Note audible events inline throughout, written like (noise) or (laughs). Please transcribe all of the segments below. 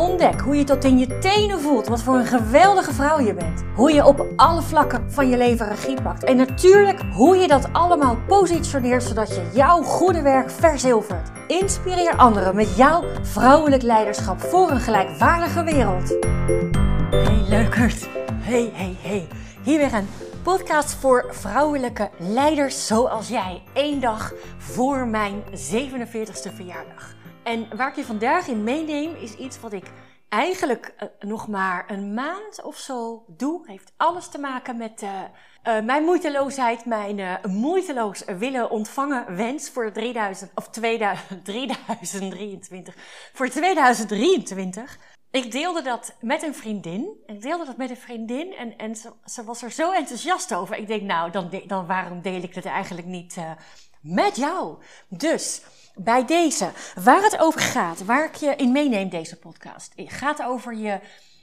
Ontdek hoe je tot in je tenen voelt wat voor een geweldige vrouw je bent. Hoe je op alle vlakken van je leven regie pakt. En natuurlijk hoe je dat allemaal positioneert zodat je jouw goede werk verzilvert. Inspireer anderen met jouw vrouwelijk leiderschap voor een gelijkwaardige wereld. Hey leukert. Hey, hey, hey. Hier weer een podcast voor vrouwelijke leiders zoals jij. Eén dag voor mijn 47ste verjaardag. En waar ik je vandaag in meeneem is iets wat ik eigenlijk uh, nog maar een maand of zo doe. Heeft alles te maken met uh, uh, mijn moeiteloosheid, mijn moeiteloos willen ontvangen wens voor 3000, of 2000, 3023. (laughs) Voor 2023. Ik deelde dat met een vriendin. Ik deelde dat met een vriendin en, en ze, ze was er zo enthousiast over. Ik denk, nou, dan, dan waarom deel ik het eigenlijk niet met jou? Dus bij deze, waar het over gaat, waar ik je in meeneem deze podcast, gaat over je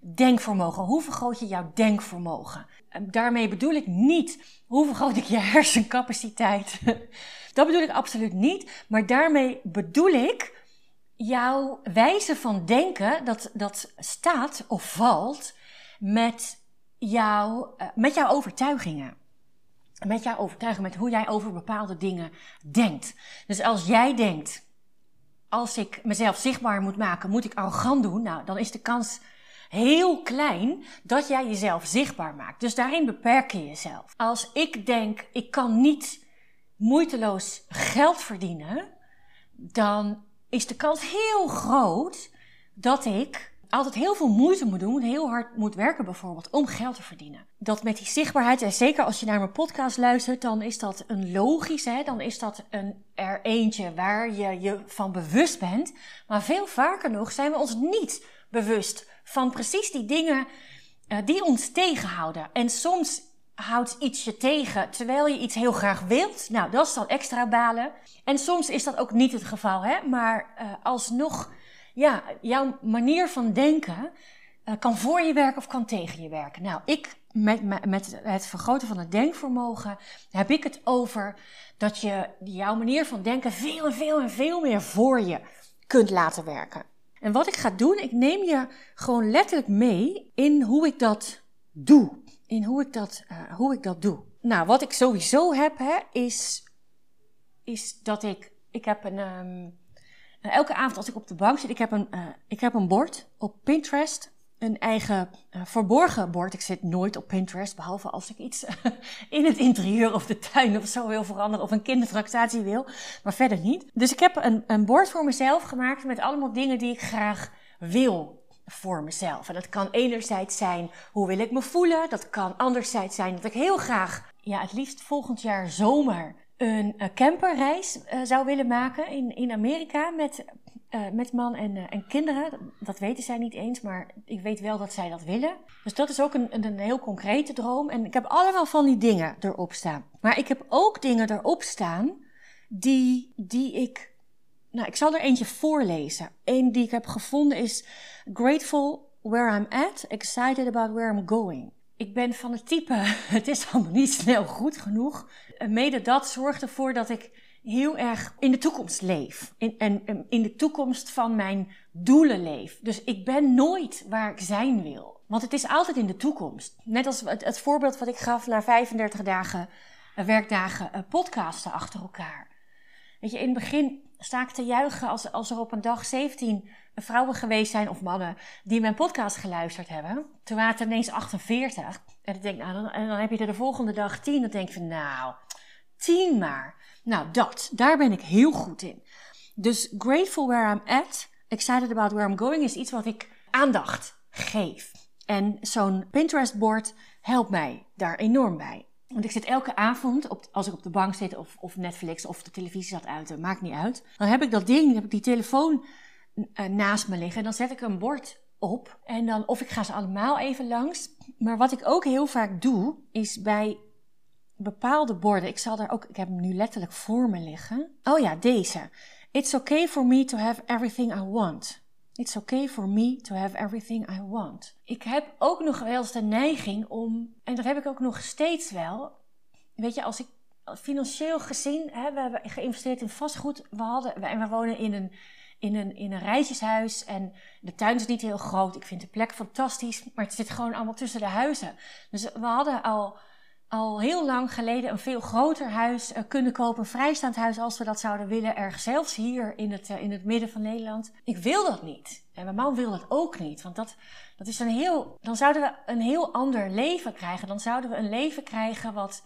denkvermogen. Hoe vergroot je jouw denkvermogen? Daarmee bedoel ik niet hoe vergroot ik je (laughs) hersencapaciteit. (laughs) Dat bedoel ik absoluut niet. Maar daarmee bedoel ik jouw wijze van denken dat, dat staat of valt met, jou, eh, met jouw overtuigingen met jou overtuigen, met hoe jij over bepaalde dingen denkt. Dus als jij denkt, als ik mezelf zichtbaar moet maken, moet ik arrogant doen, nou, dan is de kans heel klein dat jij jezelf zichtbaar maakt. Dus daarin beperk je jezelf. Als ik denk, ik kan niet moeiteloos geld verdienen, dan is de kans heel groot dat ik altijd heel veel moeite moet doen, heel hard moet werken bijvoorbeeld, om geld te verdienen. Dat met die zichtbaarheid, en zeker als je naar mijn podcast luistert, dan is dat een logisch, hè? dan is dat een, er eentje waar je je van bewust bent. Maar veel vaker nog zijn we ons niet bewust van precies die dingen uh, die ons tegenhouden. En soms houdt iets je tegen terwijl je iets heel graag wilt. Nou, dat is dan extra balen. En soms is dat ook niet het geval, hè? maar uh, alsnog ja, jouw manier van denken uh, kan voor je werken of kan tegen je werken. Nou, ik met, met het vergroten van het denkvermogen heb ik het over dat je jouw manier van denken veel en veel en veel meer voor je kunt laten werken. En wat ik ga doen, ik neem je gewoon letterlijk mee in hoe ik dat doe. In hoe ik dat, uh, hoe ik dat doe. Nou, wat ik sowieso heb, hè, is, is dat ik, ik heb een, um, uh, elke avond als ik op de bank zit, ik heb een, uh, ik heb een bord op Pinterest. Een eigen uh, verborgen bord. Ik zit nooit op Pinterest, behalve als ik iets (laughs) in het interieur of de tuin of zo wil veranderen. Of een kindertractatie wil, maar verder niet. Dus ik heb een, een bord voor mezelf gemaakt met allemaal dingen die ik graag wil voor mezelf. En dat kan enerzijds zijn, hoe wil ik me voelen? Dat kan anderzijds zijn dat ik heel graag, ja, het liefst volgend jaar zomer een camperreis uh, zou willen maken in, in Amerika met, uh, met man en, en kinderen. Dat weten zij niet eens, maar ik weet wel dat zij dat willen. Dus dat is ook een, een heel concrete droom. En ik heb allemaal van die dingen erop staan. Maar ik heb ook dingen erop staan die, die ik. Nou, ik zal er eentje voorlezen. Eén die ik heb gevonden is Grateful where I'm at, excited about where I'm going. Ik ben van het type, (laughs) het is allemaal niet snel goed genoeg mede dat zorgt ervoor dat ik heel erg in de toekomst leef. In, en in de toekomst van mijn doelen leef. Dus ik ben nooit waar ik zijn wil. Want het is altijd in de toekomst. Net als het, voorbeeld wat ik gaf na 35 dagen, uh, werkdagen, uh, podcasten achter elkaar. Weet je, in het begin sta ik te juichen als, als er op een dag 17 vrouwen geweest zijn of mannen die mijn podcast geluisterd hebben. Toen waren het ineens 48. En dan denk ik, nou, dan, en dan heb je er de volgende dag 10. Dan denk je van, nou, Tien maar. Nou, dat. Daar ben ik heel goed in. Dus grateful where I'm at, excited about where I'm going is iets wat ik aandacht geef. En zo'n Pinterest-bord helpt mij daar enorm bij. Want ik zit elke avond, op, als ik op de bank zit of, of Netflix of de televisie zat uit, maakt niet uit. Dan heb ik dat ding, heb ik die telefoon uh, naast me liggen en dan zet ik een bord op. En dan, of ik ga ze allemaal even langs. Maar wat ik ook heel vaak doe, is bij bepaalde borden. Ik zal daar ook, ik heb hem nu letterlijk voor me liggen. Oh ja, deze. It's okay for me to have everything I want. It's okay for me to have everything I want. Ik heb ook nog wel eens de neiging om, en dat heb ik ook nog steeds wel. Weet je, als ik financieel gezien, hè, we hebben geïnvesteerd in vastgoed. We hadden, en we wonen in een, in, een, in een rijtjeshuis. En de tuin is niet heel groot. Ik vind de plek fantastisch. Maar het zit gewoon allemaal tussen de huizen. Dus we hadden al, al heel lang geleden een veel groter huis uh, kunnen kopen. Een vrijstaand huis als we dat zouden willen. Erg zelfs hier in het, uh, in het midden van Nederland. Ik wil dat niet. En mijn man wil dat ook niet. Want dat, dat is een heel. Dan zouden we een heel ander leven krijgen. Dan zouden we een leven krijgen wat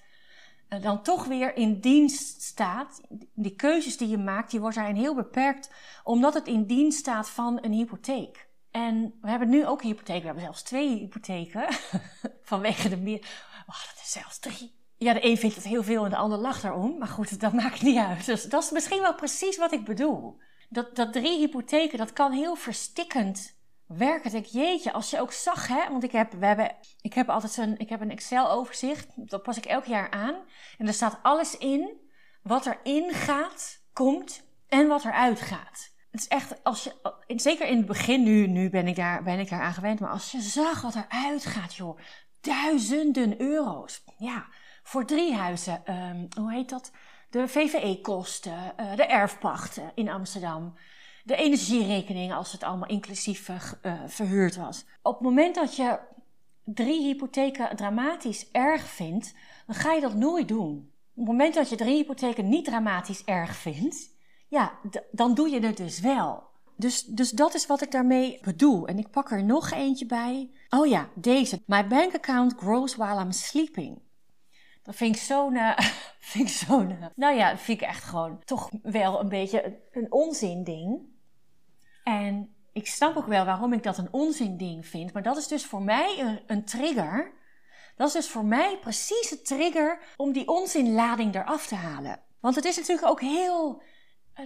eh, dan toch weer in dienst staat. Die keuzes die je maakt, die worden heel beperkt, omdat het in dienst staat van een hypotheek. En we hebben nu ook hypotheek. We hebben zelfs twee hypotheken. (laughs) Vanwege de meer. Oh, dat is zelfs drie. Ja, de een vindt het heel veel en de ander lacht erom. Maar goed, dat (laughs) maakt niet uit. Dus dat is misschien wel precies wat ik bedoel. Dat, dat drie hypotheken, dat kan heel verstikkend werken. Denk jeetje, als je ook zag, hè, want ik heb, we hebben, ik heb altijd een, ik heb een Excel-overzicht, dat pas ik elk jaar aan. En er staat alles in wat erin gaat, komt en wat eruit gaat. Het is echt, als je, zeker in het begin, nu, nu ben, ik daar, ben ik daar aan gewend, maar als je zag wat eruit gaat, joh, duizenden euro's. Ja, voor drie huizen, um, hoe heet dat? De VVE-kosten, uh, de erfpachten in Amsterdam de energierekening als het allemaal inclusief uh, verhuurd was. Op het moment dat je drie hypotheken dramatisch erg vindt, dan ga je dat nooit doen. Op het moment dat je drie hypotheken niet dramatisch erg vindt, ja, dan doe je het dus wel. Dus, dus dat is wat ik daarmee bedoel. En ik pak er nog eentje bij. Oh ja, deze. My bank account grows while I'm sleeping. Dat vind ik zo'n, uh, (laughs) vind ik zo'n, nou ja, vind ik echt gewoon toch wel een beetje een, een onzin ding. En ik snap ook wel waarom ik dat een onzin ding vind. Maar dat is dus voor mij een, een trigger. Dat is dus voor mij precies een trigger om die onzinlading eraf te halen. Want het is natuurlijk ook heel.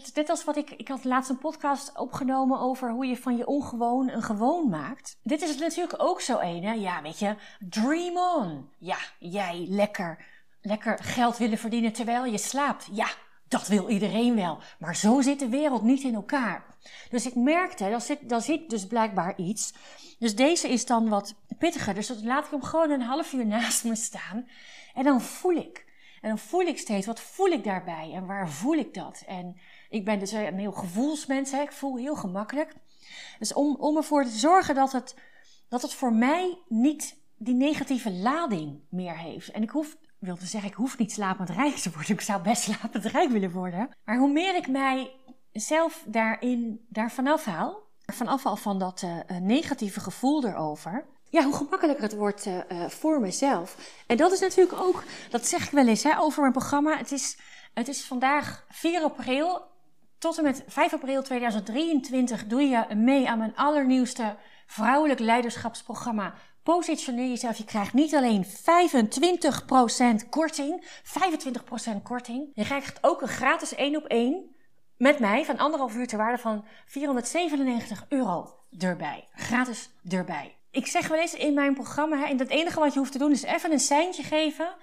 Het is als wat ik. Ik had laatst een podcast opgenomen over hoe je van je ongewoon een gewoon maakt. Dit is natuurlijk ook zo een. Hè? Ja, weet je. Dream on. Ja, jij lekker. Lekker geld willen verdienen terwijl je slaapt. Ja, dat wil iedereen wel. Maar zo zit de wereld niet in elkaar. Dus ik merkte, daar zit, daar zit dus blijkbaar iets. Dus deze is dan wat pittiger. Dus dan laat ik hem gewoon een half uur naast me staan. En dan voel ik. En dan voel ik steeds, wat voel ik daarbij? En waar voel ik dat? En ik ben dus een heel gevoelsmens. Hè? Ik voel heel gemakkelijk. Dus om, om ervoor te zorgen dat het, dat het voor mij niet die negatieve lading meer heeft. En ik hoef wilde zeggen, ik hoef niet slapend rijk te worden. Ik zou best slapend rijk willen worden. Maar hoe meer ik mij zelf daarin, daarvan afhaal, van afhaal van dat uh, negatieve gevoel erover, ja, hoe gemakkelijker het wordt uh, voor mezelf. En dat is natuurlijk ook, dat zeg ik wel eens hè, over mijn programma. Het is, het is vandaag 4 april. Tot en met 5 april 2023 doe je mee aan mijn allernieuwste vrouwelijk leiderschapsprogramma Positioneer jezelf. Je krijgt niet alleen 25% korting, 25% korting. Je krijgt ook een gratis 1 op 1 met mij van anderhalf uur ter waarde van 497 euro erbij. Gratis erbij. Ik zeg wel eens in mijn programma, en het enige wat je hoeft te doen is even een seintje geven.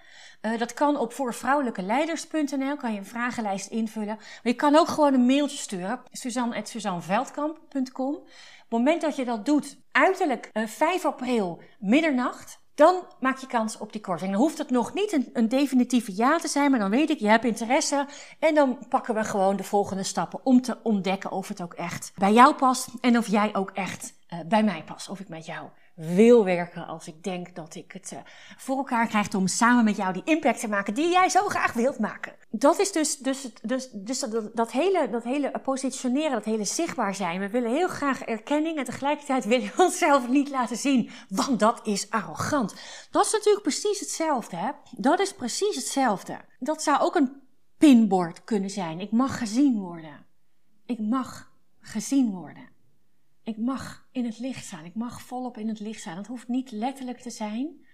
Uh, dat kan op voorvrouwelijkeleiders.nl, kan je een vragenlijst invullen. Maar je kan ook gewoon een mailtje sturen, suzanne.suzanneveldkamp.com het moment dat je dat doet, uiterlijk 5 eh, april, middernacht, dan maak je kans op die korting. Dan hoeft het nog niet een, definitieve ja te zijn, maar dan weet ik, je hebt interesse. En dan pakken we gewoon de volgende stappen om te ontdekken of het ook echt bij jou past. En of jij ook echt uh, bij mij past. Of ik met jou wil werken als ik denk dat ik het uh, voor elkaar krijg om samen met jou die impact te maken die jij zo graag wilt maken. Dat is dus, dus, dus, dus dat, dat, hele, dat hele positioneren, dat hele zichtbaar zijn. We willen heel graag erkenning en tegelijkertijd willen we (laughs) onszelf niet laten zien, want dat is arrogant. Dat is natuurlijk precies hetzelfde, hè? Dat is precies hetzelfde. Dat zou ook een pinbord kunnen zijn. Ik mag gezien worden. Ik mag gezien worden. Ik mag in het licht staan. Ik mag volop in het licht staan. Dat hoeft niet letterlijk te zijn,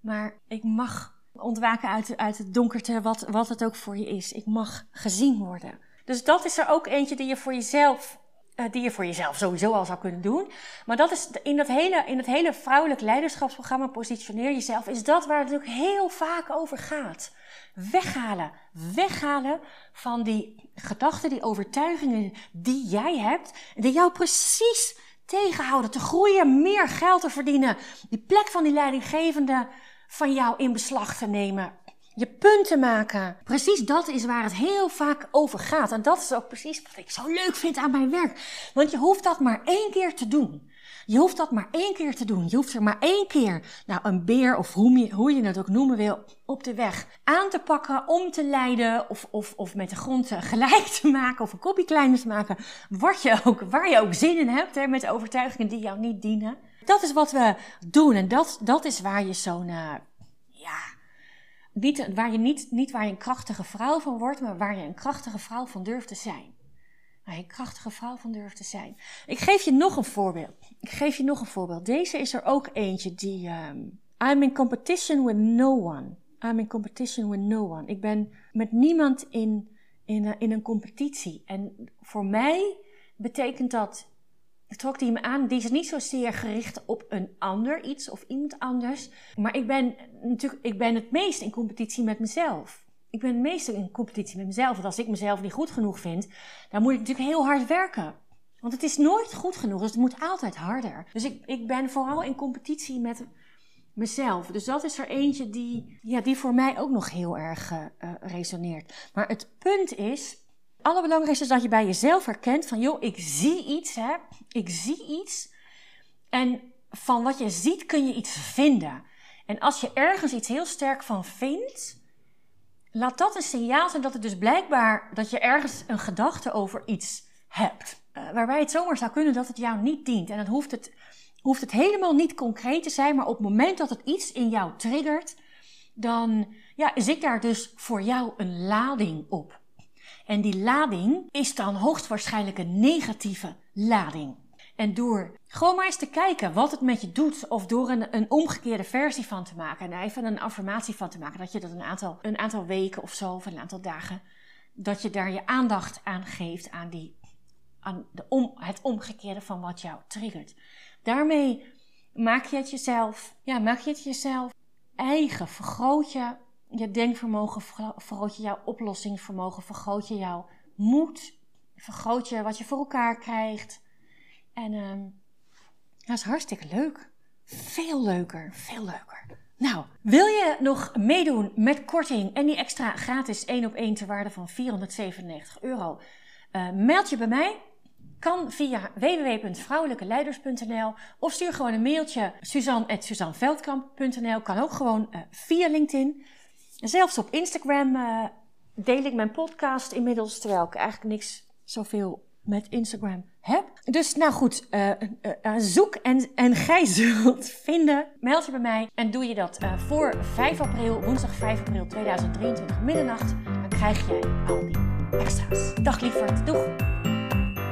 maar ik mag ontwaken uit, uit het donkerte, wat, wat het ook voor je is. Ik mag gezien worden. Dus dat is er ook eentje die je voor jezelf die je voor jezelf sowieso al zou kunnen doen. Maar dat is in dat hele, in het hele vrouwelijk leiderschapsprogramma Positioneer Jezelf, is dat waar het natuurlijk heel vaak over gaat. Weghalen, weghalen van die gedachten, die overtuigingen die jij hebt, die jou precies tegenhouden te groeien, meer geld te verdienen, die plek van die leidinggevende van jou in beslag te nemen je punten maken. Precies dat is waar het heel vaak over gaat. En dat is ook precies wat ik zo leuk vind aan mijn werk. Want je hoeft dat maar één keer te doen. Je hoeft dat maar één keer te doen. Je hoeft er maar één keer, nou een beer of hoe je, hoe je het ook noemen wil, op de weg aan te pakken, om te leiden of, of, of met de grond gelijk te maken of een kopje kleiner te maken. Wat je ook, waar je ook zin in hebt, hè, met overtuigingen die jou niet dienen. Dat is wat we doen en dat, dat is waar je zo'n, uh, ja, niet, waar je niet, niet waar je een krachtige vrouw van wordt, maar waar je een krachtige vrouw van durft te zijn. Waar je een krachtige vrouw van durft te zijn. Ik geef je nog een voorbeeld. Ik geef je nog een voorbeeld. Deze is er ook eentje die. Um, I'm in competition with no one. I'm in competition with no one. Ik ben met niemand in, in, in een competitie. En voor mij betekent dat trok die me aan. Die is niet zozeer gericht op een ander iets of iemand anders. Maar ik ben natuurlijk, ik ben het meest in competitie met mezelf. Ik ben het meest in competitie met mezelf. Want als ik mezelf niet goed genoeg vind, dan moet ik natuurlijk heel hard werken. Want het is nooit goed genoeg, dus het moet altijd harder. Dus ik, ik ben vooral in competitie met mezelf. Dus dat is er eentje die, ja, die voor mij ook nog heel erg uh, resoneert. Maar het punt is, allerbelangrijkste is dat je bij jezelf herkent van, joh, ik zie iets, hè. Ik zie iets. En van wat je ziet kun je iets vinden. En als je ergens iets heel sterk van vindt, laat dat een signaal zijn dat het dus blijkbaar, dat je ergens een gedachte over iets hebt. Uh, waarbij het zomaar zou kunnen dat het jou niet dient. En dan hoeft het, hoeft het helemaal niet concreet te zijn, maar op het moment dat het iets in jou triggert, dan ja, zit daar dus voor jou een lading op. En die lading is dan hoogstwaarschijnlijk een negatieve lading. En door gewoon maar eens te kijken wat het met je doet, of door een, een omgekeerde versie van te maken, en even een affirmatie van te maken, dat je dat een aantal, een aantal weken of zo, of een aantal dagen, dat je daar je aandacht aan geeft aan, die, aan de het omgekeerde van wat jou triggert. Daarmee maak je het jezelf, ja, maak je het jezelf eigen, vergroot je je denkvermogen, vergroot je jouw oplossingsvermogen, vergroot je jouw moed, vergroot je wat je voor elkaar krijgt. En uh, dat is hartstikke leuk. Veel leuker, veel leuker. Nou, wil je nog meedoen met korting en die extra gratis 1 op 1 ter waarde van 497 euro? Uh, meld je bij mij. Kan via www.vrouwelijkeleiders.nl of stuur gewoon een mailtje suzanne.suzanneveldkamp.nl. Kan ook gewoon uh, via LinkedIn. Zelfs op Instagram uh, deel ik mijn podcast inmiddels, terwijl ik eigenlijk niks zoveel met Instagram heb. Dus nou goed, uh, uh, zoek en, en gij (laughs) zult vinden. Meld je bij mij en doe je dat voor 5 april, woensdag 5 april 2023 middernacht. Dan krijg jij al die extra's. Dag lieverd, doeg!